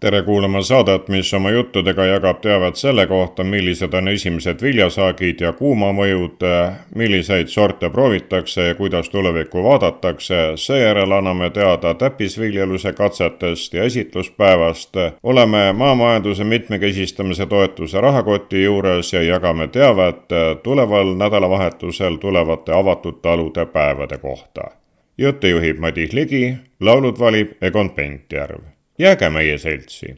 tere kuulama saadet, mis oma juttudega jagab teavet selle kohta, millised on esimesed viljasaagid ja kuumamõjud, milliseid sorte proovitakse ja kuidas tulevikku vaadatakse. seejärel anname teada täppisviljeluse katsetest ja esitluspäevast. oleme maamajanduse mitmekesistamise toetuse rahakoti juures ja jagame teavet tuleval nädalavahetusel tulevate avatud talude päevade kohta. jutte juhib Madis Ligi, laulud valib Egon Pentjärv jääge meie seltsi.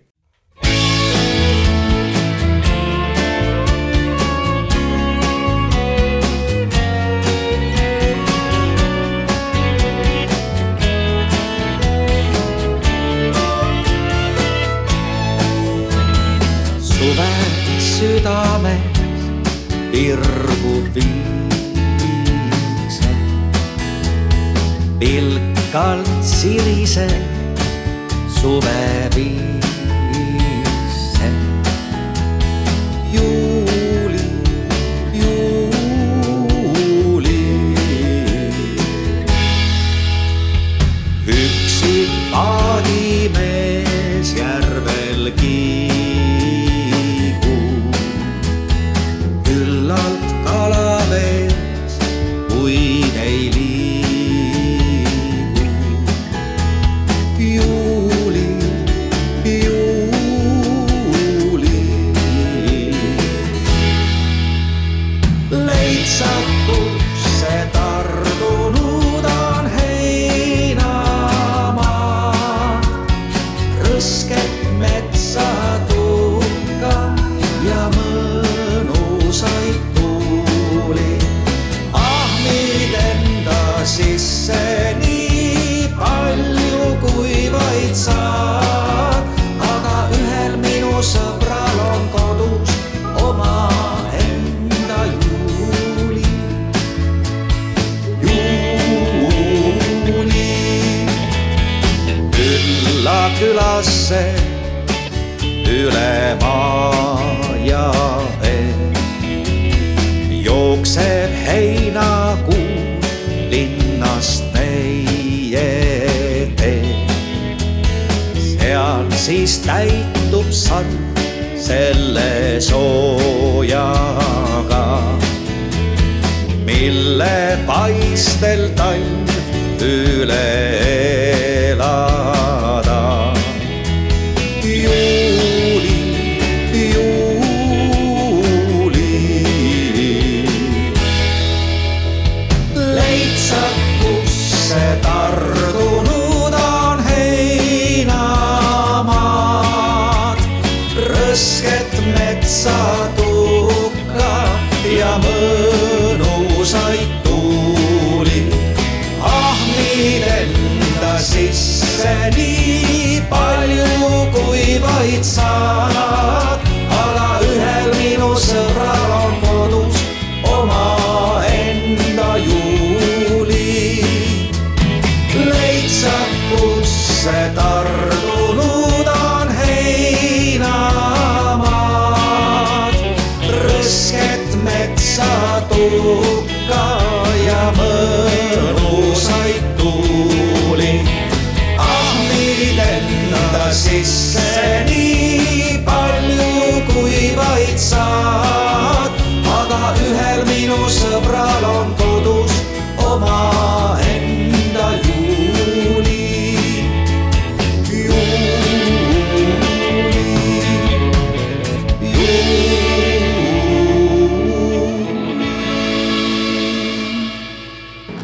suve südames virgub viikse, pilkalt siriseb suvevisse. Juu. Paistel talv üle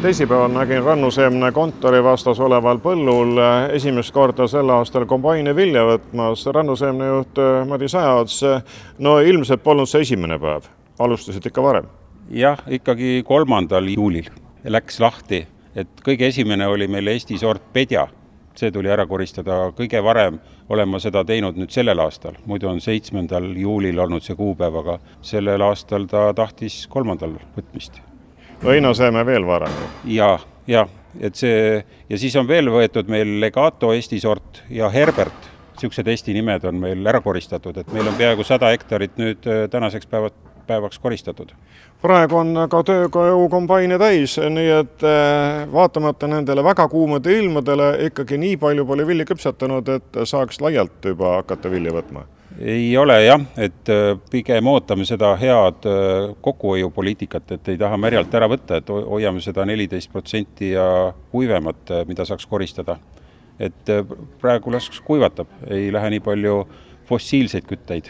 teisipäeval nägin Rannuseemne kontori vastas oleval põllul esimest korda sel aastal kombaini vilja võtmas Rannuseemne juht Madis Ajaots. no ilmselt polnud see esimene päev, alustasid ikka varem? jah, ikkagi kolmandal juulil läks lahti, et kõige esimene oli meil Eesti sort Pedja. see tuli ära koristada kõige varem, olen ma seda teinud nüüd sellel aastal, muidu on seitsmendal juulil olnud see kuupäev, aga sellel aastal ta tahtis kolmandal võtmist. Õinaseeme veel varem. ja jah, et see ja siis on veel võetud meil Legato Eesti sort ja Herbert, niisugused Eesti nimed on meil ära koristatud, et meil on peaaegu sada hektarit nüüd äh, tänaseks päeva, päevaks koristatud. praegu on aga tööga jõukombaine täis, nii et äh, vaatamata nendele väga kuumade ilmadele ikkagi nii palju pole vilja küpsetanud, et saaks laialt juba hakata vilja võtma ei ole jah, et äh, pigem ootame seda head kokkuhoiupoliitikat, et ei taha märjalt ära võtta, et hoiame seda neliteist protsenti ja kuivemat, mida saaks koristada et äh, praegu las kuivatab, ei lähe nii palju fossiilseid kütteid.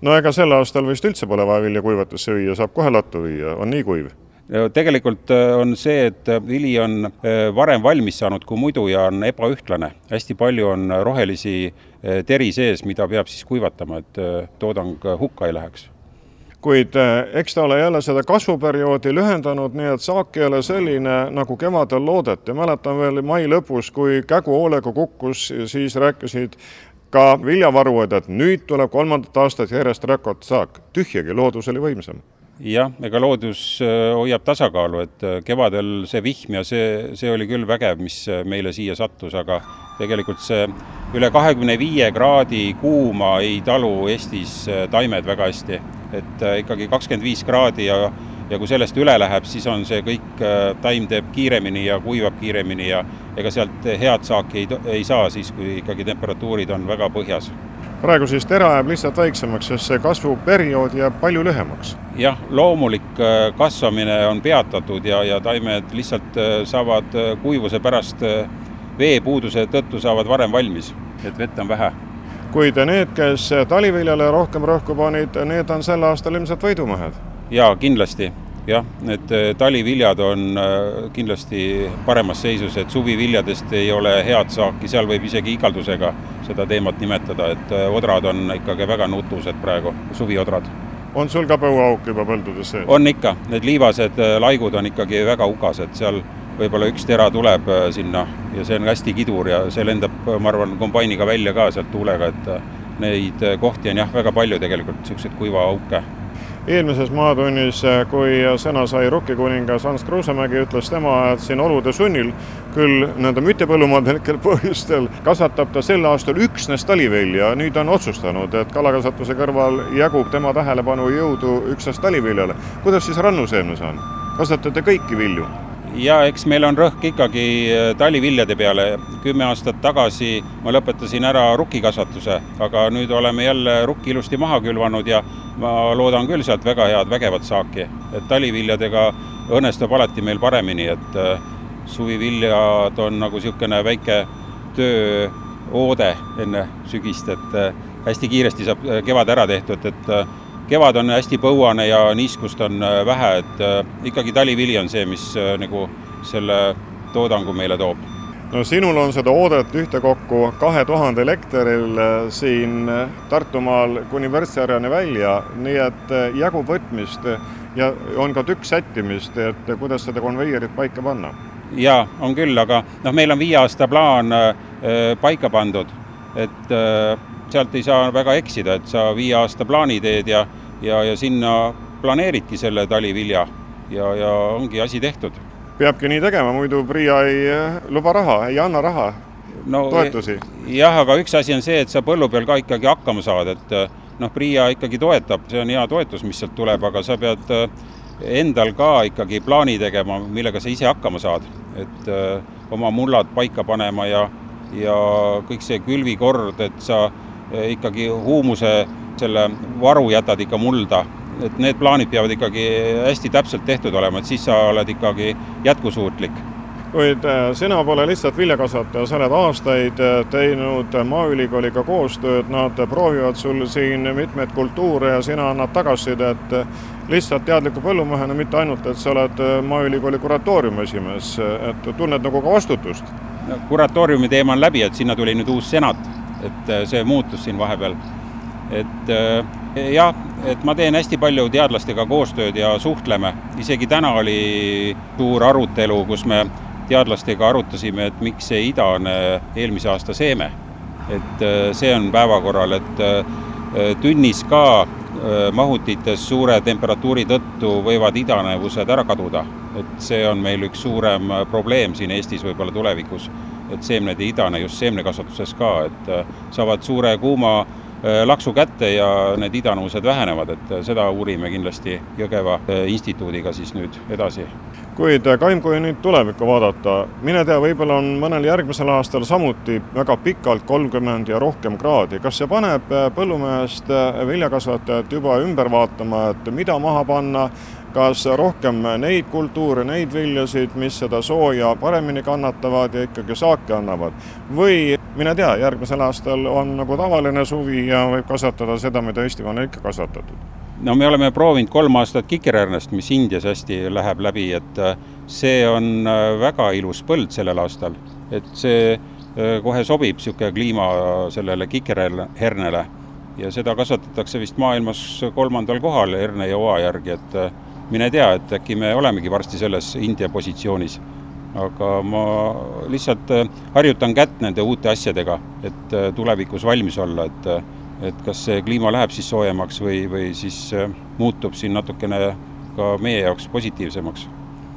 no ega sel aastal vist üldse pole vaja vilja kuivatusse viia, saab kohe lattu viia, on nii kuiv? Tegelikult äh, on see, et vili on äh, varem valmis saanud kui muidu ja on ebaühtlane. hästi palju on rohelisi teri sees, mida peab siis kuivatama, et toodang hukka ei läheks kuid eks ta ole jälle seda kasvuperioodi lühendanud, nii et saak ei ole selline, nagu kevadel loodeti. mäletan veel mai lõpus, kui kägu hoolega kukkus, siis rääkisid ka viljavarujad, et nüüd tuleb kolmandat aastat järjest rekordsaak. tühjagi, loodus oli võimsam jah, ega loodus eh, hoiab tasakaalu, et eh, kevadel see vihm ja see, see oli küll vägev, mis meile siia sattus, aga tegelikult see üle kahekümne viie kraadi kuuma ei talu Eestis taimed väga hästi et äh, ikkagi kakskümmend viis kraadi ja ja kui sellest üle läheb, siis on see kõik, äh, taim teeb kiiremini ja kuivab kiiremini ja ega sealt head saaki ei, ei saa siis, kui ikkagi temperatuurid on väga põhjas. Praegu siis tera jääb lihtsalt väiksemaks, sest see kasvuperiood jääb palju lühemaks? jah, loomulik äh, kasvamine on peatatud ja, ja taimed lihtsalt saavad kuivuse pärast veepuuduse tõttu saavad varem valmis, et vett on vähe kuid need, kes taliviljale rohkem rõhku panid, need on sel aastal ilmselt võidumehed. jaa, kindlasti jah, need äh, taliviljad on äh, kindlasti paremas seisus, et suviviljadest ei ole head saaki, seal võib isegi igaldusega seda teemat nimetada, et äh, odrad on ikkagi väga nutused praegu, suviodrad. on sul ka põuauk juba põldudes sees? on ikka, need liivased laigud on ikkagi väga hukased, seal võib-olla üks tera tuleb sinna ja see on hästi kidur ja see lendab, ma arvan, kombainiga välja ka sealt tuulega, et neid kohti on jah, väga palju tegelikult, niisuguseid kuivaauke eelmises Maatunnis, kui sõna sai rukkikuningas Hans Kruusemägi, ütles tema, et siin olude sunnil küll nende mütipõllumajanduslikel põhjustel kasvatab ta sel aastal üksnes talivilja, nüüd on otsustanud, et kalakasvatuse kõrval jagub tema tähelepanu jõudu üksnes taliviljale. kuidas siis rannuseemnes on? kasvatate kõiki vilju? Ja eks meil on rõhk ikkagi äh, taliviljade peale. kümme aastat tagasi ma lõpetasin ära rukkikasvatuse, aga nüüd oleme jälle rukki ilusti maha külvanud ja ma loodan küll sealt väga head vägevat saaki. et taliviljadega õnnestub alati meil paremini, et äh, suviviljad on nagu niisugune väike tööoode enne sügist, et äh, hästi kiiresti saab kevad ära tehtud, et kevad on hästi põuane ja niiskust on äh, vähe, et äh, ikkagi talivili on see, mis äh, nagu selle toodangu meile toob. No sinul on seda oodet ühtekokku kahe tuhandel hektaril siin Tartumaal kuni Värtsjärjeni välja, nii et jagub võtmist ja on ka tükk sättimist, et kuidas seda konveierit paika panna? jaa, on küll, aga noh, meil on viie aasta plaan äh, paika pandud, et äh, sealt ei saa väga eksida, et sa viie aasta plaani teed ja, ja, ja sinna planeeridki selle talivilja ja, ja ongi asi tehtud. peabki nii tegema, muidu PRIA ei eh, luba raha, ei anna raha no,, toetusi. jah, aga üks asi on see, et sa põllu peal ka ikkagi hakkama saad, et eh, noh, PRIA ikkagi toetab, see on hea toetus, mis sealt tuleb, aga sa pead eh, endal ka ikkagi plaani tegema, millega sa ise hakkama saad, et öö, oma mullad paika panema ja, ja kõik see külvikord, et sa ikkagi huumuse, selle varu jätad ikka mulda, et need plaanid peavad ikkagi hästi täpselt tehtud olema, et siis sa oled ikkagi jätkusuutlik. Kuid eh, sina pole lihtsalt viljakasvataja, sa oled aastaid eh, teinud Maaülikooliga koostööd, nad proovivad sul siin mitmeid kultuure ja sina annad tagasisidet. Lihtsalt teadliku põllumehena, mitte ainult, et sa oled Maaülikooli kuratooriumi esimees, et tunned nagu ka vastutust. kuratooriumi teema on läbi, et sinna tuli nüüd uus senat et äh, see muutus siin vahepeal. et äh, jah, et ma teen hästi palju teadlastega koostööd ja suhtleme, isegi täna oli suur arutelu, kus me teadlastega arutasime, et miks see idane eelmise aasta seeme. et äh, see on päevakorral, et tünnis ka mahutites suure temperatuuri tõttu võivad idanevused ära kaduda. et see on meil üks suurem probleem siin Eestis võib-olla tulevikus, et seemned ei idane just seemnekasvatuses ka, et saavad suure kuuma laksu kätte ja need idanuvused vähenevad, et seda uurime kindlasti Jõgeva instituudiga siis nüüd edasi. Kuid äh, Kaim, kui nüüd tulevikku vaadata, mine tea, võib-olla on mõnel järgmisel aastal samuti väga pikalt kolmkümmend ja rohkem kraadi, kas see paneb äh, põllumehest äh, viljakasvatajat juba ümber vaatama, et mida maha panna, kas rohkem neid kultuure, neid viljasid, mis seda sooja paremini kannatavad ja ikkagi saaki annavad? Või mine tea, järgmisel aastal on nagu tavaline suvi ja võib kasvatada seda, mida Eestimaal ikka kasvatatud. No me oleme proovinud kolm aastat kikerhärnest, mis Indias hästi läheb läbi, et äh, see on äh, väga ilus põld sellel aastal, et see äh, kohe sobib, niisugune kliima sellele kikerhernele ja seda kasvatatakse vist maailmas kolmandal kohal herne ja oa järgi, et mine tea, et äkki me olemegi varsti selles India positsioonis. aga ma lihtsalt harjutan kätt nende uute asjadega, et tulevikus valmis olla, et et kas see kliima läheb siis soojemaks või, või siis äh, muutub siin natukene ka meie jaoks positiivsemaks.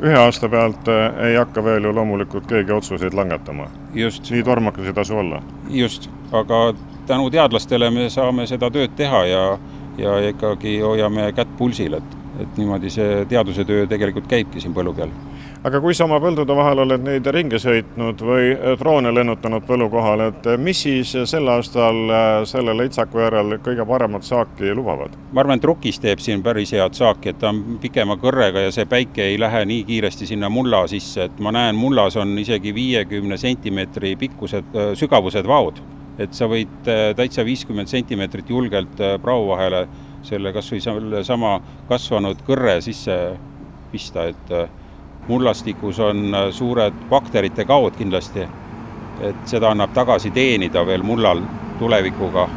ühe aasta pealt äh, ei hakka veel ju loomulikult keegi otsuseid langetama. nii tormakas ei tasu olla. just, aga tänu teadlastele me saame seda tööd teha ja, ja ikkagi hoiame kätt pulsil, et, et niimoodi see teaduse töö tegelikult käibki siin põllu peal aga kui sa oma põldude vahel oled neid ringi sõitnud või droone lennutanud põllu kohal, et mis siis sel aastal äh, selle leitsaku järel kõige paremat saaki lubavad? ma arvan, et Rukis teeb siin päris head saaki, et ta on pikema kõrrega ja see päike ei lähe nii kiiresti sinna mulla sisse, et ma näen, mullas on isegi viiekümne sentimeetri pikkused, äh, sügavused vaod. et sa võid äh, täitsa viiskümmend sentimeetrit julgelt prao vahele selle kas või sellesama kasvanud kõrre sisse pista, et mullastikus on äh, suured bakterite kaod kindlasti, et seda annab tagasi teenida veel mullal tulevikuga.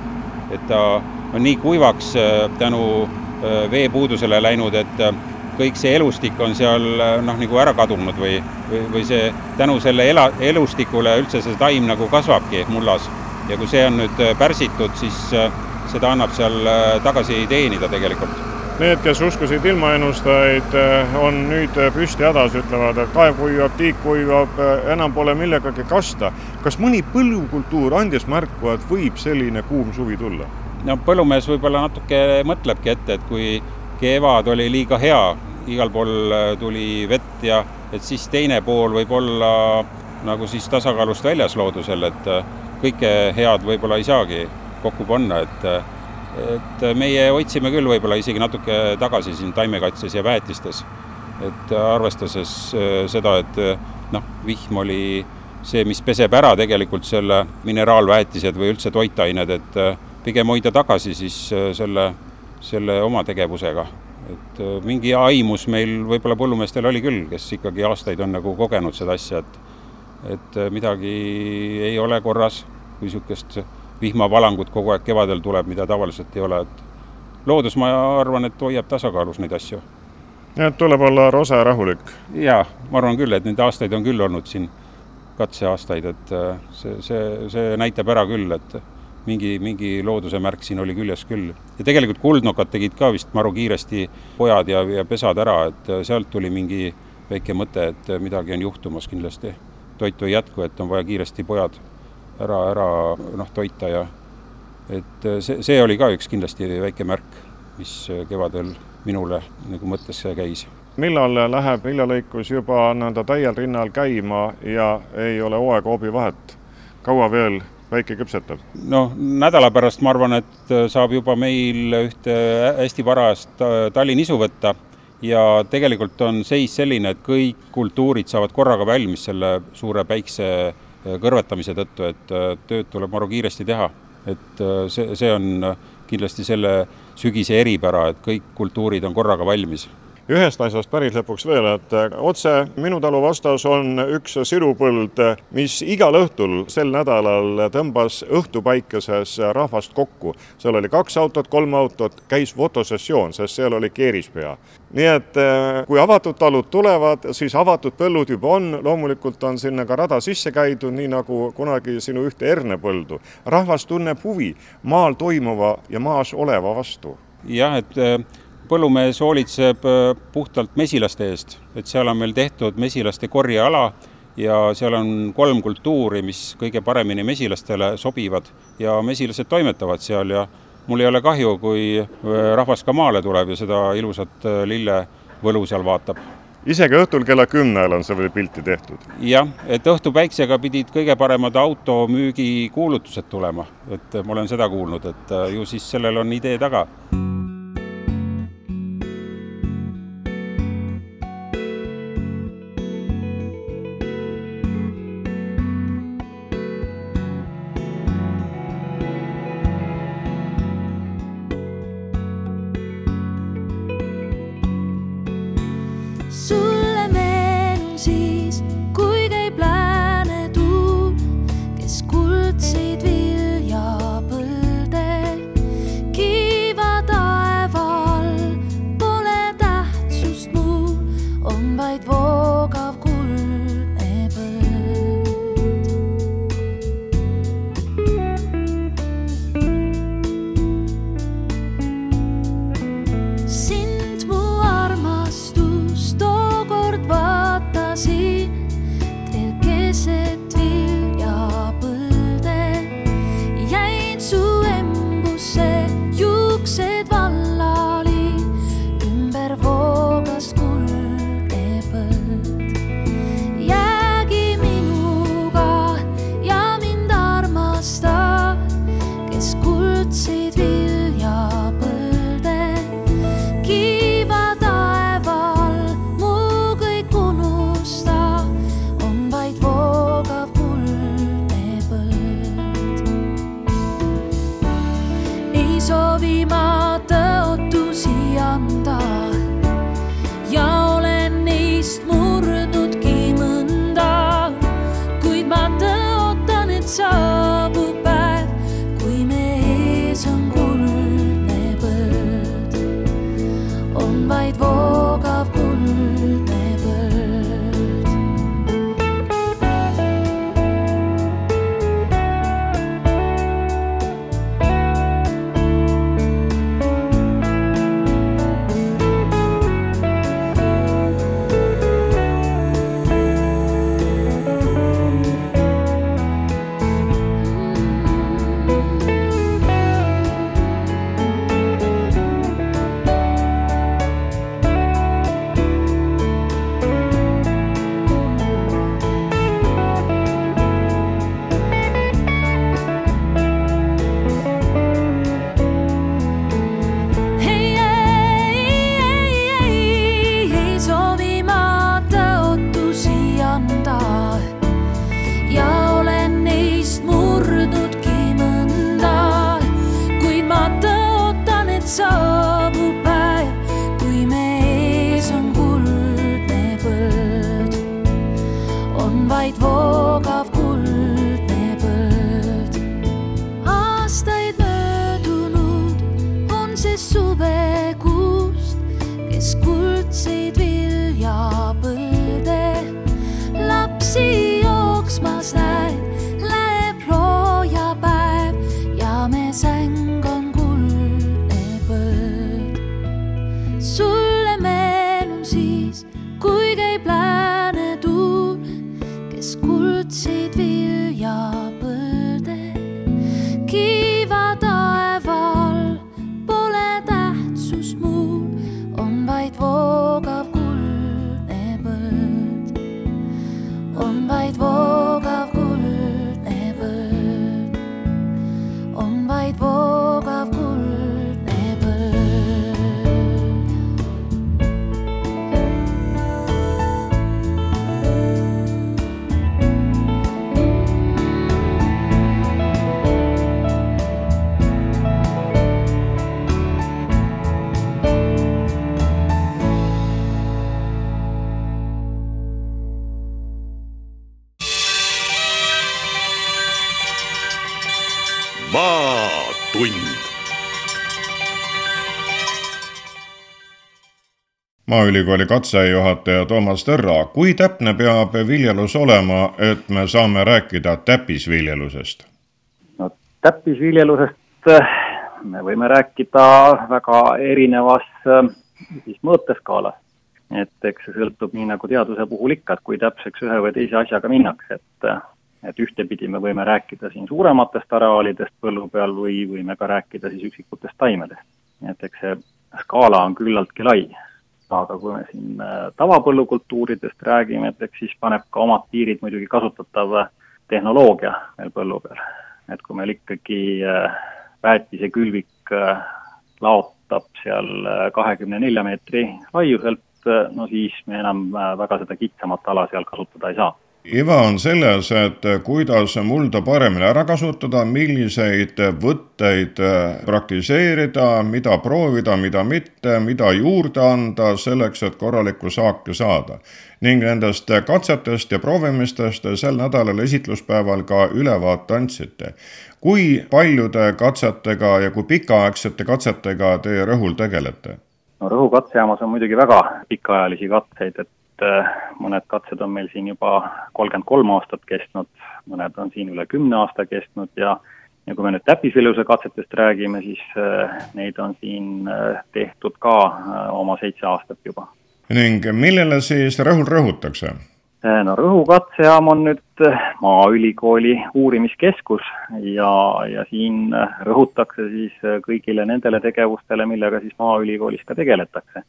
et ta on nii kuivaks äh, tänu äh, veepuudusele läinud, et kõik see elustik on seal noh, nagu ära kadunud või, või, või see tänu selle ela, elustikule üldse see taim nagu kasvabki mullas. ja kui see on nüüd pärsitud, siis seda annab seal tagasi teenida tegelikult Need, kes uskusid ilmaennustajaid, eh, on nüüd püsti hädas, ütlevad, et kaev kuivab, tiik kuivab, enam pole millegagi kasta. kas mõni põllukultuur andis märku, et võib selline kuum suvi tulla? no põllumees võib-olla natuke mõtlebki ette, et kui kevad oli liiga hea, igal pool tuli vett ja et siis teine pool võib olla nagu siis tasakaalust väljas loodusel, et kõike head võib-olla ei saagi kokku panna, et et meie hoidsime küll võib-olla isegi natuke tagasi siin taimekaitses ja väetistes. et arvestades äh, seda, et äh, noh, vihm oli see, mis peseb ära tegelikult selle mineraalväetised või üldse toitained, et äh, pigem hoida tagasi siis selle, selle oma tegevusega. et mingi aimus meil võib-olla põllumeestel oli küll, kes ikkagi aastaid on nagu kogenud seda asja, et et midagi ei ole korras, kui niisugust vihmavalangut kogu aeg kevadel tuleb, mida tavaliselt ei ole, et loodus, ma arvan, et hoiab tasakaalus neid asju. nii et tuleb olla rosa ja rahulik? jaa, ma arvan küll, et neid aastaid on küll olnud siin, katseaastaid, et äh, see, see, see näitab ära küll, et mingi, mingi looduse märk siin oli küljes küll. ja tegelikult kuldnokad tegid ka vist maru kiiresti pojad ja, ja pesad ära, et äh, sealt tuli mingi väike mõte, et midagi on juhtumas kindlasti. toitu ei jätku, et on vaja kiiresti pojad ära, ära noh, toita ja et äh, see, see oli ka üks kindlasti väike märk, mis äh, kevadel minule nagu mõttesse käis. millal läheb viljalõikus juba nõnda täiel rinnal käima ja ei ole hooaega-hoobi vahet? kaua veel väike küpsetab? noh, nädala pärast ma arvan, et äh, saab juba meil ühte hästi varast talinisu võtta ja tegelikult on seis selline, et kõik kultuurid saavad korraga valmis selle suure päikse kõrvetamise tõttu, et äh, tööd tuleb maru kiiresti teha. et äh, see, see on kindlasti selle sügise eripära, et kõik kultuurid on korraga valmis ühest asjast päris lõpuks veel, et äh, otse minu talu vastas on üks sirupõld, mis igal õhtul sel nädalal tõmbas õhtupäikeses rahvast kokku. seal oli kaks autot, kolm autot, käis fotosessioon, sest seal oli keerispea nii et äh, kui avatud talud tulevad, siis avatud põllud juba on, loomulikult on sinna ka rada sisse käidud, nii nagu kunagi sinu ühte hernepõldu. rahvas tunneb huvi maal toimuva ja maas oleva vastu jah, et äh, põllumees hoolitseb äh, puhtalt mesilaste eest, et seal on meil tehtud mesilaste korjeala ja seal on kolm kultuuri, mis kõige paremini mesilastele sobivad ja mesilased toimetavad seal. Ja mul ei ole kahju, kui rahvas ka maale tuleb ja seda ilusat lillevõlu seal vaatab. Isegi õhtul kella kümne ajal on see pilti tehtud? jah, et õhtupäiksega pidid kõige paremad automüügikuulutused tulema, et ma olen seda kuulnud, et ju siis sellel on idee taga Maaülikooli katsejuhataja Toomas Tõrra, kui täpne peab viljelus olema, et me saame rääkida täppisviljelusest? no täppisviljelusest äh, me võime rääkida väga erinevas siis mõõteskaalas. et eks see sõltub nii nagu teaduse puhul ikka, et kui täpseks ühe või teise asjaga minnakse, et et ühtepidi me võime rääkida siin suurematest areaalidest põllu peal või võime ka rääkida siis üksikutest taimedest. et eks see skaala on küllaltki lai aga kui me siin äh, tavapõllukultuuridest räägime, et eks siis paneb ka omad piirid muidugi kasutatav äh, tehnoloogia meil põllu peal. et kui meil ikkagi äh, väetisekülvik laotab seal kahekümne nelja meetri laiuselt, no siis me enam väga seda kitsamat ala seal kasutada ei saa iva on selles, et kuidas mulda paremini ära kasutada, milliseid võtteid praktiseerida, mida proovida, mida mitte, mida juurde anda selleks, et korralikku saaki saada. ning nendest katsetest ja proovimistest sel nädalal esitluspäeval ka ülevaate andsite. kui paljude katsetega ja kui pikaaegsete katsetega te Rõhul tegelete? no Rõhu katsejaamas on muidugi väga pikaajalisi katseid, et et mõned katsed on meil siin juba kolmkümmend kolm aastat kestnud, mõned on siin üle kümne aasta kestnud ja ja kui me nüüd täppisviljuse katsetest räägime, siis äh, neid on siin äh, tehtud ka äh, oma seitse aastat juba. ning millele siis rõhul rõhutakse? no Rõhu katsejaam on nüüd Maaülikooli uurimiskeskus ja, ja siin rõhutakse siis kõigile nendele tegevustele, millega siis Maaülikoolis ka tegeletakse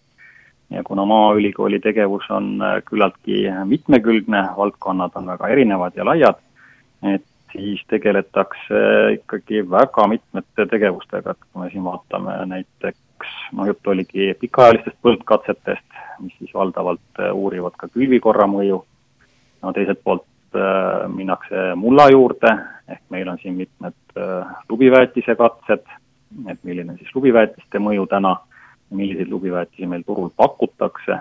ja kuna Maaülikooli tegevus on äh, küllaltki mitmekülgne, valdkonnad on väga erinevad ja laiad, et siis tegeletakse ikkagi väga mitmete tegevustega, et kui me siin vaatame näiteks, noh jutt oligi pikaajalistest põldkatsetest, mis siis valdavalt äh, uurivad ka külvikorra mõju, no teiselt poolt äh, minnakse mulla juurde, ehk meil on siin mitmed äh, lubiväetise katsed, et milline siis lubiväetiste mõju täna? äh, milliseid lubiväetisi meil turul pakutakse,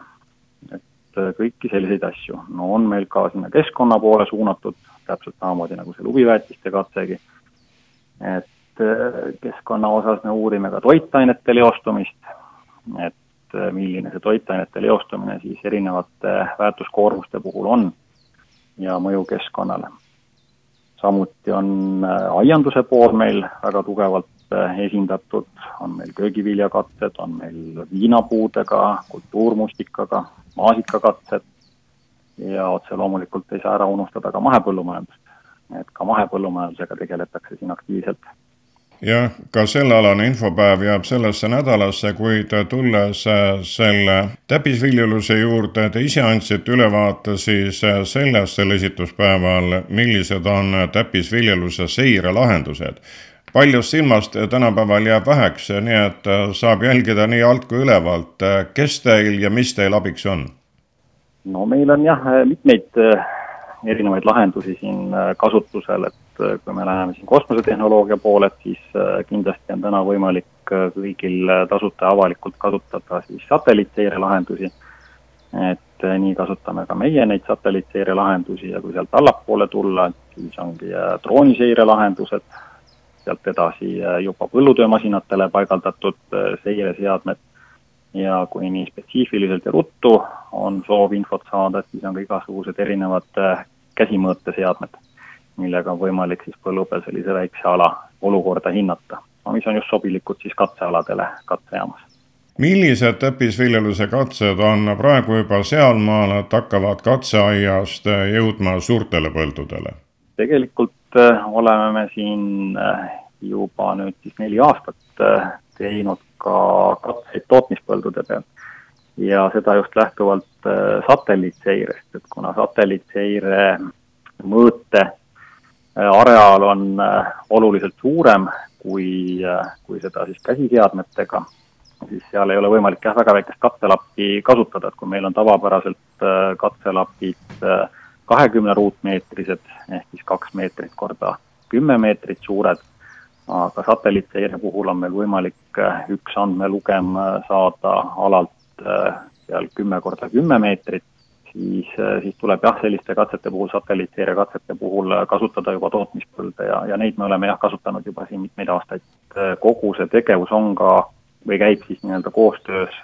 et äh, kõiki selliseid asju. no on meil ka sinna keskkonna poole suunatud, täpselt samamoodi nagu see lubiväetiste katsegi, et äh, keskkonna osas me uurime ka toitainete leostumist, et äh, milline see toitainete leostumine siis erinevate väärtuskoormuste puhul on ja mõju keskkonnale. samuti on aianduse pool meil väga tugevalt esindatud, on meil köögiviljakatsed, on meil viinapuudega, kultuurmustikaga, maasikakatsed. Ja otse loomulikult ei saa ära unustada ka mahepõllumajandust. et ka mahepõllumajandusega tegeletakse siin aktiivselt. Jah, ka sellealane infopäev jääb sellesse nädalasse, kuid tulles selle täppisviljeluse juurde, te ise andsite ülevaate siis sellest sel esituspäeval, millised on täppisviljeluse seirelahendused paljust silmast tänapäeval jääb väheks, nii et äh, saab jälgida nii alt kui ülevalt. Äh, kes teil ja mis teil abiks on? no meil on jah, mitmeid äh, erinevaid lahendusi siin kasutusel, et kui me läheme siin kosmosetehnoloogia poole, et siis kindlasti on täna võimalik kõigil tasuta ja avalikult kasutada siis satelliitseire lahendusi. et nii kasutame ka meie neid satelliitseire lahendusi ja kui sealt allapoole tulla, siis ongi drooniseire lahendused, sealt edasi äh, juba põllutöömasinatele paigaldatud äh, seireseadmed. Ja kui nii spetsiifiliselt ja ruttu on soov infot saada, siis on ka igasugused erinevad äh, käsimõõteseadmed, millega on võimalik siis põllu peal sellise väikse ala olukorda hinnata, mis on just sobilikud siis katsealadele katsejaamas. Millised täppisviljeluse katsed on praegu juba sealmaal, et hakkavad katseaiast jõudma suurtele põldudele? tegelikult oleme me siin äh, juba nüüd siis neli aastat äh, teinud ka katseid tootmispõldude peal. ja seda just lähtuvalt satelliitseirest, et kuna satelliitseire mõõte areaal on oluliselt suurem kui, kui seda siis käsiseadmetega, siis seal ei ole võimalik jah, väga väikest katselappi kasutada, et kui meil on tavapäraselt katselapid äh, kahekümne ruutmeetrised ehk siis kaks meetrit korda kümme meetrit suured, aga satelliitseire puhul on meil võimalik äh, üks andmelugem äh, saada alalt äh, seal kümme korda kümme meetrit, siis, siis tuleb jah, selliste katsete puhul, satelliitseire katsete puhul kasutada juba tootmispõlde ja, ja neid me oleme jah, kasutanud juba siin mitmeid aastaid. kogu see tegevus on ka või käib siis nii-öelda koostöös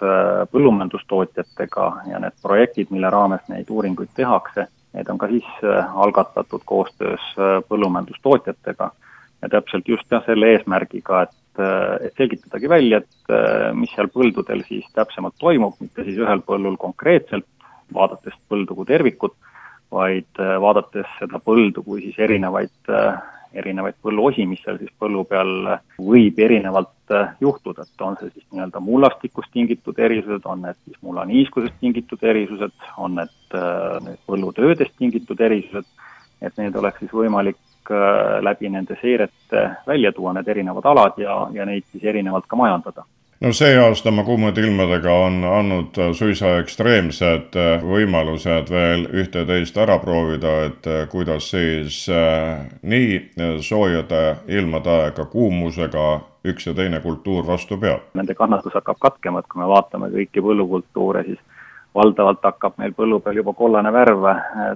põllumajandustootjatega ja need projektid, mille raames neid uuringuid tehakse Need on ka siis äh, algatatud koostöös äh, põllumajandustootjatega. Ja täpselt just jah, selle eesmärgiga, et et selgitadagi välja, et mis seal põldudel siis täpsemalt toimub, mitte siis ühel põllul konkreetselt, vaadates põldu kui tervikut, vaid vaadates seda põldu kui siis erinevaid erinevaid põlluosi, mis seal siis põllu peal võib erinevalt äh, juhtuda, et on see siis nii-öelda mullastikust tingitud erisused, on need siis mullaniiskusest tingitud erisused, on need äh, põllutöödest tingitud erisused, et need oleks siis võimalik äh, läbi nende seirete välja tuua, need erinevad alad ja, ja neid siis erinevalt ka majandada no see aasta kuumade ilmadega on andnud suisa ekstreemsed äh, võimalused veel ühte-teist ära proovida, et äh, kuidas siis äh, nii soojade ilmade aega kuumusega üks ja teine kultuur vastu peab. Nende kannatus hakkab katkema, et kui me vaatame kõiki põllukultuure, siis valdavalt hakkab meil põllu peal juba kollane värv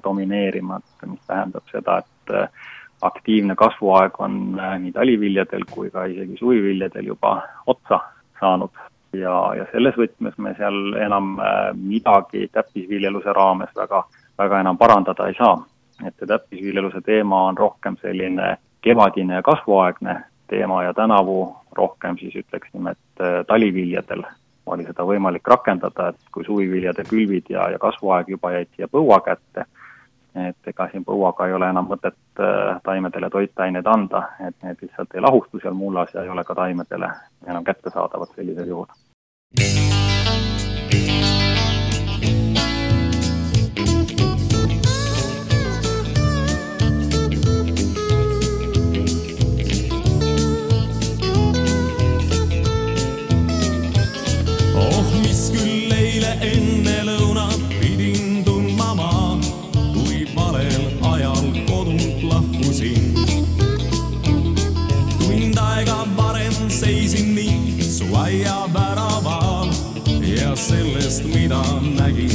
domineerima, et mis tähendab seda, et aktiivne kasvuaeg on nii taliviljadel kui ka isegi suviviljadel juba otsa saanud ja, ja selles võtmes me seal enam äh, midagi täppisviljeluse raames väga, väga enam parandada ei saa. et see täppisviljeluse teema on rohkem selline kevadine ja kasvuaegne teema ja tänavu rohkem siis ütleksime, et äh, taliviljadel oli seda võimalik rakendada, et kui suviviljade külvid ja, ja kasvuaeg juba jäid siia põua kätte, et ega siin põuaga ei ole enam mõtet äh, taimedele toitaineid anda, et need lihtsalt ei lahustu seal mullas ja ei ole ka taimedele enam kättesaadavad sellisel juhul. on Maggie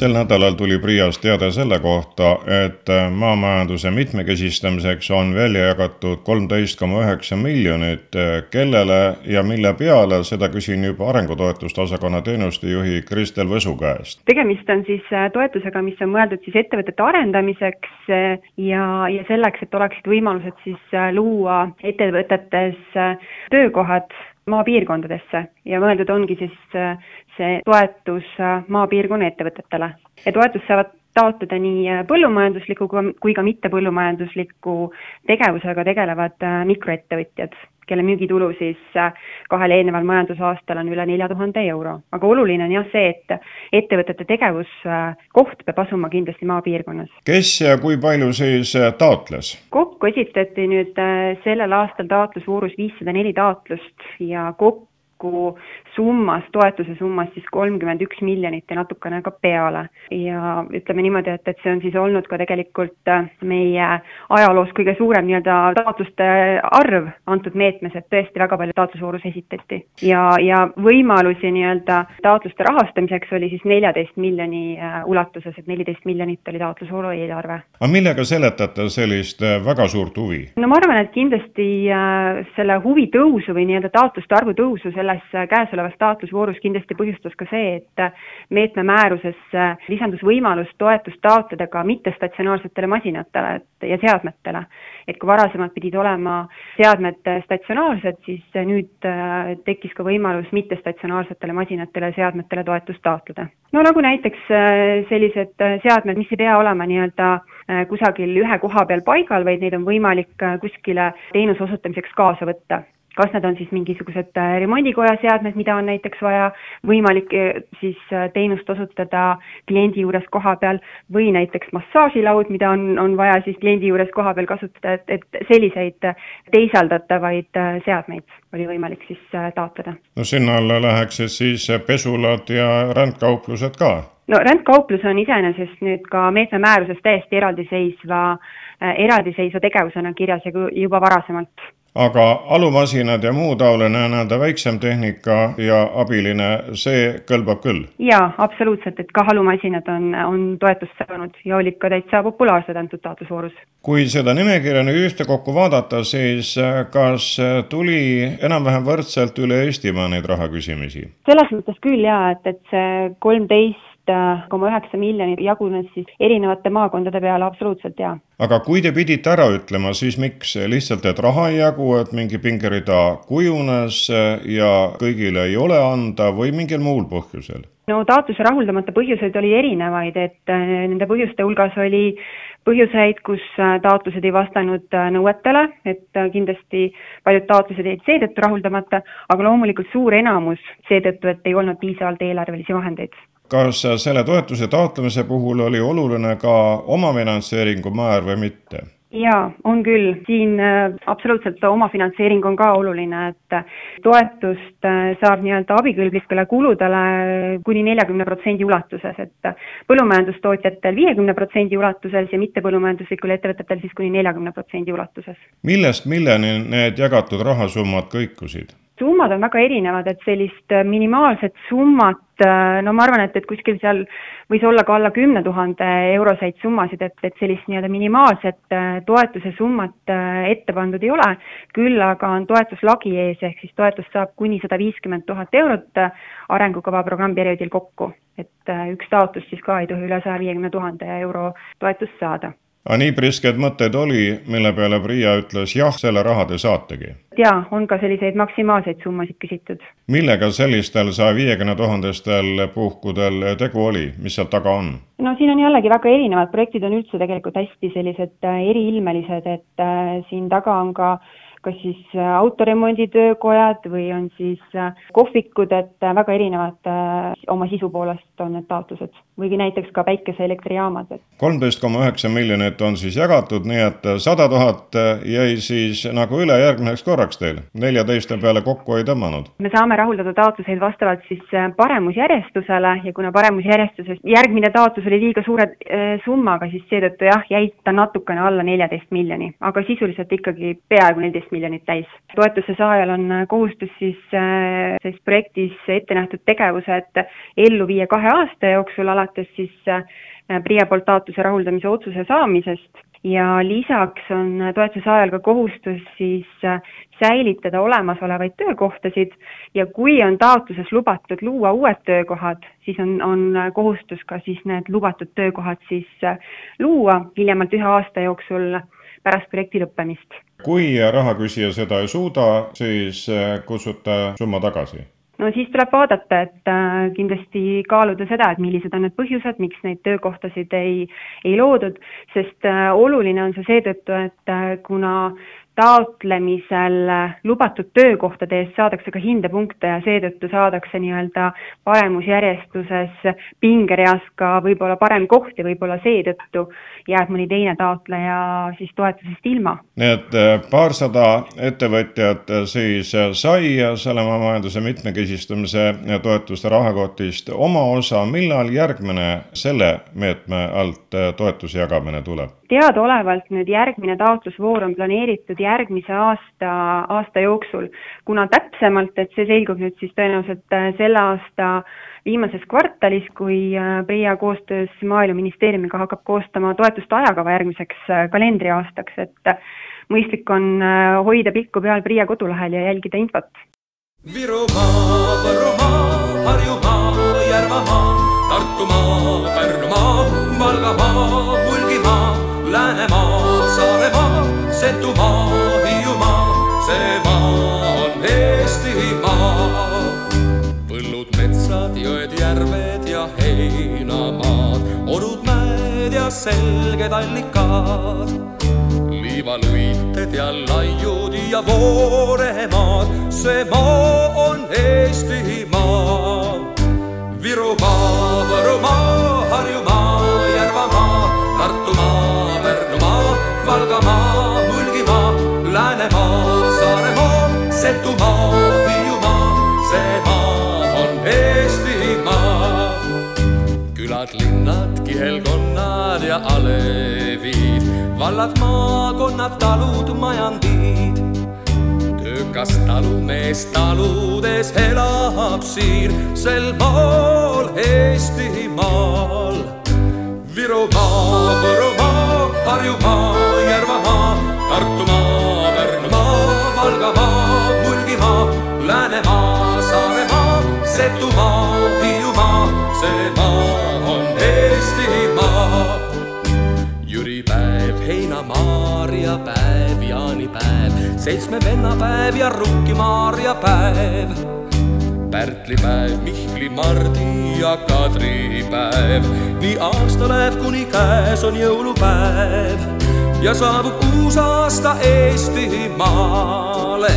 sel nädalal tuli PRIA-st teade selle kohta, et maamajanduse mitmekesistamiseks on välja jagatud kolmteist koma üheksa miljonit. kellele ja mille peale, seda küsin juba arengutoetuste osakonna teenustejuhi Kristel Võsu käest. tegemist on siis äh, toetusega, mis on mõeldud siis ettevõtete arendamiseks äh, ja, ja selleks, et oleksid võimalused siis äh, luua ettevõtetes töökohad maapiirkondadesse ja mõeldud ongi siis see toetus maapiirkonna ettevõtetele. ja toetust saavad taotleda nii põllumajandusliku kui ka mittepõllumajandusliku tegevusega tegelevad mikroettevõtjad kelle müügitulu siis äh, kahel eelneval majandusaastal on üle nelja tuhande euro. aga oluline on jah see, et ettevõtete tegevuskoht peab asuma kindlasti maapiirkonnas. kes ja kui palju siis äh, taotles? kokku esitati nüüd äh, sellel aastal taotlusvoorus viissada neli taotlust ja kokku kokku summas, toetuse summas siis kolmkümmend üks miljonit ja natukene ka peale. ja ütleme niimoodi, et, et see on siis olnud ka tegelikult äh, meie ajaloos kõige suurem nii-öelda taotluste arv antud meetmes, et tõesti väga palju taotlusvoorus esitati. ja, ja võimalusi nii-öelda taotluste rahastamiseks oli siis neljateist miljoni äh, ulatuses, et neliteist miljonit oli taotlusvooru eelarve. aga millega seletate sellist äh, väga suurt huvi? no ma arvan, et kindlasti selle huvi tõusu või nii-öelda taotluste arvu tõusu selle selles käesolevas taotlusvoorus kindlasti põhjustas ka see, et meetme määrusesse lisandus võimalus toetust taotleda ka mittestatsionaarsetele masinatele ja seadmetele. et kui varasemalt pidid olema seadmed statsionaarsed, siis nüüd äh, tekkis ka võimalus mittestatsionaarsetele masinatele ja seadmetele toetust taotleda. no nagu näiteks äh, sellised seadmed, mis ei pea olema nii-öelda äh, kusagil ühe koha peal paigal, vaid neid on võimalik kuskile teenuse osutamiseks kaasa võtta kas need on siis mingisugused äh, remondikoja seadmed, mida on näiteks vaja võimalik äh, siis äh, teenust osutada kliendi juures koha peal või näiteks massaažilaud, mida on, on vaja siis kliendi juures koha peal kasutada, et, et selliseid teisaldatavaid seadmeid oli võimalik siis taotleda. no sinna alla läheksid siis pesulad ja rändkauplused ka? no rändkauplus on iseenesest nüüd ka meetme määruses täiesti eraldiseisva, eraldiseisva tegevusena kirjas ja juba varasemalt aga alumasinad ja muu taoline nii-öelda väiksem tehnika ja abiline, see kõlbab küll? jaa, absoluutselt, et ka alumasinad on, on toetust saanud ja olid ka täitsa populaarsed antud taotlusvoorus. kui seda nimekirja nüüd ühtekokku vaadata, siis äh, kas tuli enam-vähem võrdselt üle Eestimaa neid rahaküsimisi? selles mõttes küll jaa, et, et see kolmteist koma üheksa miljonit jagunes siis erinevate maakondade peale, absoluutselt jaa. aga kui te pidite ära ütlema, siis miks, lihtsalt, et raha ei jagu, et mingi pingerida kujunes ja kõigile ei ole anda või mingil muul põhjusel? no taotluse rahuldamata põhjuseid oli erinevaid, et äh, nende põhjuste hulgas oli põhjuseid, kus äh, taotlused ei vastanud äh, nõuetele, et kindlasti paljud taotlused jäid seetõttu rahuldamata, aga loomulikult suur enamus seetõttu, et ei olnud piisavalt eelarvelisi vahendeid kas selle toetuse taotlemise puhul oli oluline ka omafinantseeringu määr või mitte? jaa, on küll, siin äh, absoluutselt omafinantseering on ka oluline, et toetust äh, saab nii-öelda abikõlblikele kuludele kuni neljakümne protsendi ulatuses, et põllumajandustootjatel viiekümne protsendi ulatuses ja mittepõllumajanduslikul ettevõtetel siis kuni neljakümne protsendi ulatuses. millest milleni need jagatud rahasummad kõikusid? summad on väga erinevad, et sellist äh, minimaalset summat, äh, no ma arvan, et, et kuskil seal võis olla ka alla kümne tuhande euroseid summasid, et, et sellist nii-öelda minimaalset äh, toetuse summat ette pandud ei ole, küll aga on toetuslagi ees, ehk siis toetust saab kuni sada viiskümmend tuhat eurot arengukava programmperioodil kokku. et üks taotlus siis ka ei tohi üle saja viiekümne tuhande euro toetust saada aga nii prisked mõtteid oli, mille peale Priia ütles jah, selle raha te saategi? jaa, on ka selliseid maksimaalseid summasid küsitud. millega sellistel saja viiekümne tuhandestel puhkudel tegu oli, mis seal taga on? no siin on jällegi väga erinevad, projektid on üldse tegelikult hästi sellised äh, eriilmelised, et äh, siin taga on ka kas siis äh, autoremonditöökojad või on siis kohvikud, et väga erinevad oma sisu poolest on need taotlused või näiteks ka päikeseelektrijaamad, kolmteist koma üheksa miljonit on siis jagatud, nii et sada tuhat jäi siis nagu üle järgmiseks korraks teil, neljateiste peale kokku ei tõmmanud? me saame rahuldada taotluseid vastavalt siis äh, paremusjärjestusele ja kuna paremusjärjestuses järgmine taotlus oli liiga suure äh, summaga, siis seetõttu jah, jäi ta natukene alla neljateist miljoni, aga sisuliselt ikkagi peaaegu neliteist miljonit täis. toetuse saajal on äh, kohustus siis selles projektis ette nähtud tegevused ellu viia kahe aasta jooksul alates siis äh, PRIA poolt taotluse rahuldamise otsuse saamisest. Ja lisaks on toetuse saajal ka kohustus siis äh, säilitada olemasolevaid töökohtasid. Ja kui on taotluses lubatud luua uued töökohad, siis on, on kohustus ka siis need lubatud töökohad siis äh, luua hiljemalt ühe aasta jooksul pärast projekti lõppemist kui rahaküsija seda ei suuda, siis kutsute summa tagasi. No siis tuleb vaadata, et kindlasti kaaluda seda, et millised on need põhjused, miks neid töökohtasid ei, ei loodud, sest oluline on see seetõttu, et kuna taotlemisel lubatud töökohtade eest saadakse ka hindepunkte ja seetõttu saadakse nii-öelda paremusjärjestuses pingereas ka võib-olla parem koht ja võib-olla seetõttu jääb mõni teine taotleja siis toetusest ilma. nii et äh, paarsada ettevõtjat äh, siis äh, sai selle majanduse mitmekesistamise toetuste rahakotist oma osa, millal järgmine selle meetme alt toetuse jagamine tuleb? teadaolevalt nüüd järgmine taotlusvoor on planeeritud järgmise aasta, aasta jooksul. kuna täpsemalt, et see selgub nüüd siis tõenäoliselt äh, selle aasta viimases kvartalis, kui äh, PRIA koostöös Maaeluministeeriumiga hakkab koostama toetuste ajakava järgmiseks äh, kalendriaastaks, et mõistlik on hoida pilku peal PRIA kodulehel ja jälgida infot. Virumaa, Võrumaa, Harjumaa, Järvamaa, Tartumaa, Pärnumaa, Valgamaa, Mulgimaa Läänemaa, Saaremaa, Setumaa, see maa on Eestimaa. põllud, metsad, jõed, järved ja heinamaad, orud, mäed ja selged allikad. liivaluited ja laiud ja vooremaad, see maa on Eestimaa. Virumaa, Võrumaa, külad, linnad, kihelkonnad ja alevid, vallad, maakonnad, talud, majandid. töökas talumees taludes elab siin, sel maal Eestimaal. Virumaa, Võrumaa, Harjumaa Järvamaa, Tartumaa, Pärnumaa, Valgamaa, Mulgimaa, Läänemaa, Saaremaa, Setumaa, Hiiumaa, see maa on Eestimaa. jüripäev, heinamaarja päev, jaanipäev, seitsme venna päev ja Rukki-Maarja päev pärtlipäev, Mihkli, Mardi ja Kadri päev. nii aasta läheb, kuni käes on jõulupäev ja saabub uus aasta Eestimaale.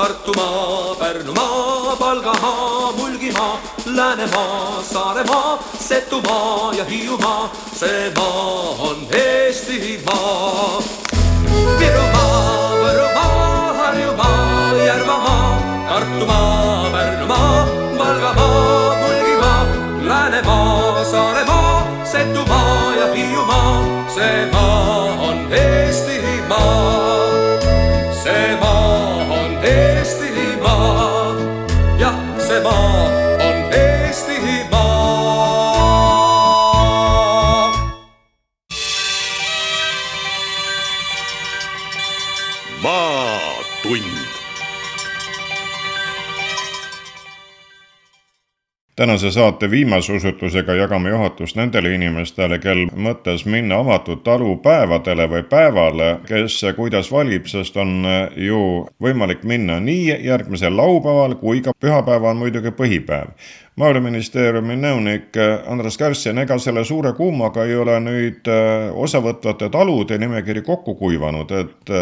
Tartumaa, Pärnumaa, Valgamaa, Mulgimaa Läänemaa, Saaremaa, Setumaa ja Hiiumaa, see maa on Eestimaa. Tänase saate viimase osutusega jagame juhatust nendele inimestele, kel mõttes minna avatud talu päevadele või päevale, kes kuidas valib, sest on ju võimalik minna nii järgmisel laupäeval kui ka pühapäev on muidugi põhipäev. maaeluministeeriumi nõunik Andres Kärssien, ega selle suure kuumaga ei ole nüüd osavõtvate talude nimekiri kokku kuivanud, et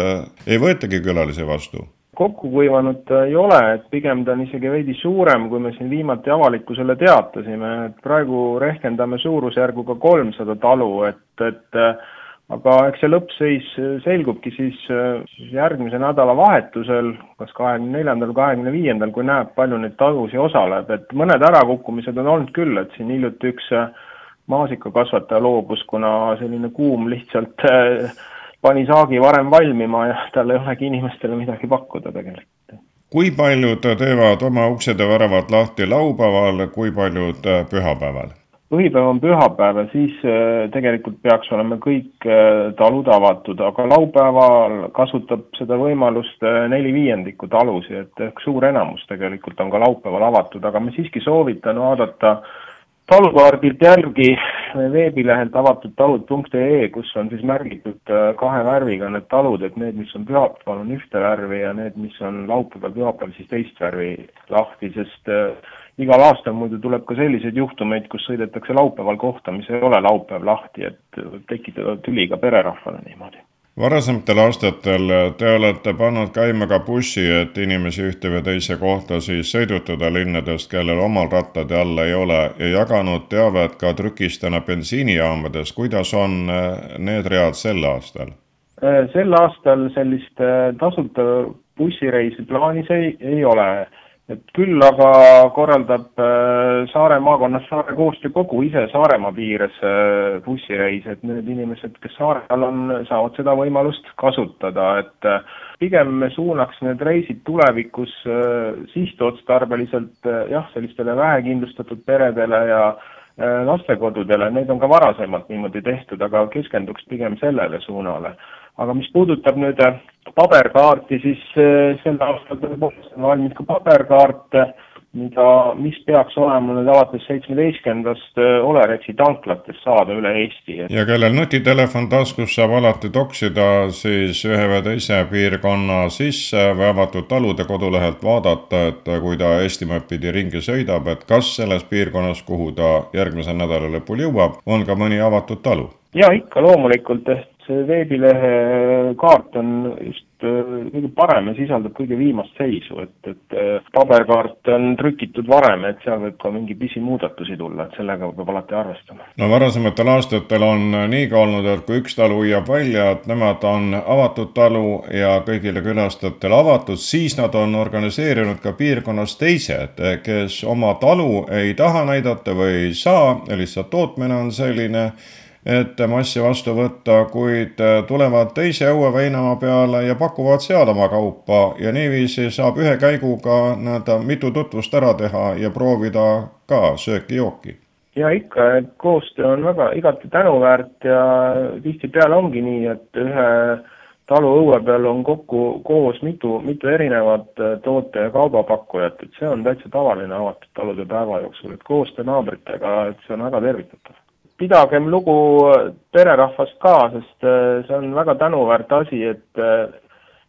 ei võetagi külalisi vastu? Kokku kuivanud ei ole, et pigem ta on isegi veidi suurem, kui me siin viimati avalikkusele teatasime, et praegu rehkendame suurusjärguga kolmsada talu, et, et aga eks see lõppseis selgubki siis, siis järgmise nädalavahetusel, kas kahekümne neljandal, kahekümne viiendal, kui näeb, palju neid talusid osaleb, et mõned ärakukkumised on olnud küll, et siin hiljuti üks maasikakasvataja loobus, kuna selline kuum lihtsalt äh, pani saagi varem valmima ja tal ei olegi inimestele midagi pakkuda tegelikult. kui paljud teevad oma uksed ja väravad lahti laupäeval, kui paljud pühapäeval? põhipäev on pühapäev ja siis äh, tegelikult peaks olema kõik äh, talud avatud, aga laupäeval kasutab seda võimalust äh, neli viiendikku talusid, et ehk suur enamus tegelikult on ka laupäeval avatud, aga ma siiski soovitan vaadata talukaardilt järgi veebilehelt avatud-talud.ee, kus on siis märgitud kahe värviga need talud, et need, mis on pühapäeval, on ühte värvi ja need, mis on laupäeval, pühapäeval, siis teist värvi lahti, sest igal aastal muidu tuleb ka selliseid juhtumeid, kus sõidetakse laupäeval kohta, mis ei ole laupäev lahti, et võib tekitada tüli ka pererahvale niimoodi. Varasematel aastatel te olete pannud käima ka bussi, et inimesi ühte või teise kohta siis sõidutada linnadest, kellel omal rattade all ei ole ja jaganud teavet ka trükistena bensiinijaamades, kuidas on eh, need read sel aastal? Eh, sel aastal sellist eh, tasuta bussireisi plaanis ei, ei ole et küll aga korraldab äh, Saare maakonnas Saare Koostöökogu ise Saaremaa piires äh, bussireise, et need inimesed, kes Saaremaal on, saavad seda võimalust kasutada, et äh, pigem me suunaks need reisid tulevikus sihtotstarbeliselt jah, sellistele vähekindlustatud peredele ja lastekodudele, neid on ka varasemalt niimoodi tehtud, aga keskenduks pigem sellele suunale aga mis puudutab nüüd äh, paberkaarti, siis äh, sel aastal tõepoolest on valmis ka paberkaart, mida, mis peaks olema nüüd alates seitsmeteistkümnendast äh, Olerexi tanklates saada üle Eesti. ja kellel nutitelefon taskus, saab alati toksida siis ühe või teise piirkonna sisse või avatud talude kodulehelt vaadata, et kui ta Eestimaad pidi ringi sõidab, et kas selles piirkonnas, kuhu ta järgmise nädala lõpul jõuab, on ka mõni avatud talu ja ikka loomulikult, see veebilehe kaart on just äh, kõige parem ja sisaldab kõige viimast seisu, et, et äh, paberkaart on trükitud varem, et seal võib ka mingi pisimuudatusi tulla, et sellega peab alati arvestama. no varasematel aastatel on nii ka olnud, et kui üks talu hüüab välja, et nemad on avatud talu ja kõigile külastajatele avatud, siis nad on organiseerinud ka piirkonnas teised, kes oma talu ei taha näidata või ei saa, lihtsalt tootmine on selline et massi vastu võtta, kuid äh, tulevad teise õue Veinamaa peale ja pakuvad seal oma kaupa. Ja niiviisi saab ühe käiguga nii-öelda mitu tutvust ära teha ja proovida ka sööki-jooki. ja ikka, et koostöö on väga igati tänuväärt ja tihtipeale ongi nii, et ühe talu õue peal on kokku koos mitu, mitu erinevat äh, toote- ja kaubapakkujat, et see on täitsa tavaline avatud talude päeva jooksul, et koostöö naabritega, et see on väga tervitatav pidagem lugu pererahvast ka, sest äh, see on väga tänuväärt asi, et äh,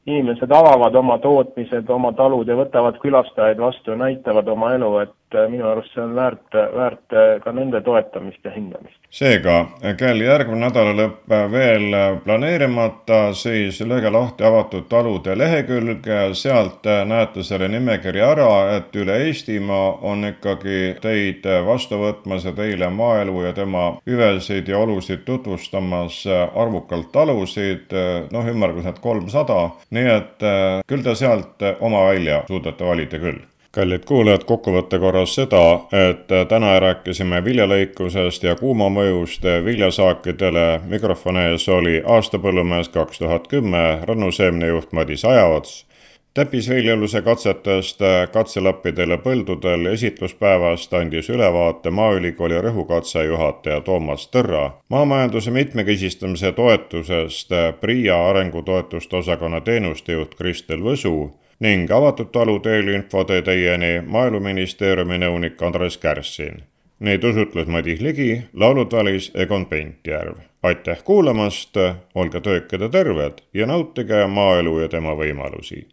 inimesed avavad oma tootmised, oma talud ja võtavad külastajaid vastu ja näitavad oma elu, et minu arust see on väärt, väärt äh, ka nende toetamist ja hindamist. seega, kel järgmine nädalalõpp veel planeerimata, siis lööge lahti avatud talude lehekülg, sealt näete selle nimekirja ära, et üle Eestimaa on ikkagi teid vastu võtmas ja teile maaelu ja tema hüvesid ja olusid tutvustamas arvukalt talusid, noh, ümmarguselt kolmsada, nii et äh, küll te sealt oma välja suudate valida küll kallid kuulajad, kokkuvõtte korras seda, et täna rääkisime viljalõikusest ja kuumamõjust viljasaakidele. mikrofoni ees oli aastapõllumees kaks tuhat kümme, rannuseemnejuht Madis Ajaots. täppisviljeluse katsetest katselappidel ja põldudel esitluspäevast andis ülevaate Maaülikooli rõhukatse juhataja Toomas Tõrra. maamajanduse mitmekesistamise toetusest PRIA arengutoetuste osakonna teenustejuht Kristel Võsu ning avatud talu teel info tõi teieni Maaeluministeeriumi nõunik Andres Kärssin. Neid usutles Madis Ligi, laulud valis Egon Pentjärv. aitäh kuulamast, olge töökad ja terved ja nautige maaelu ja tema võimalusi.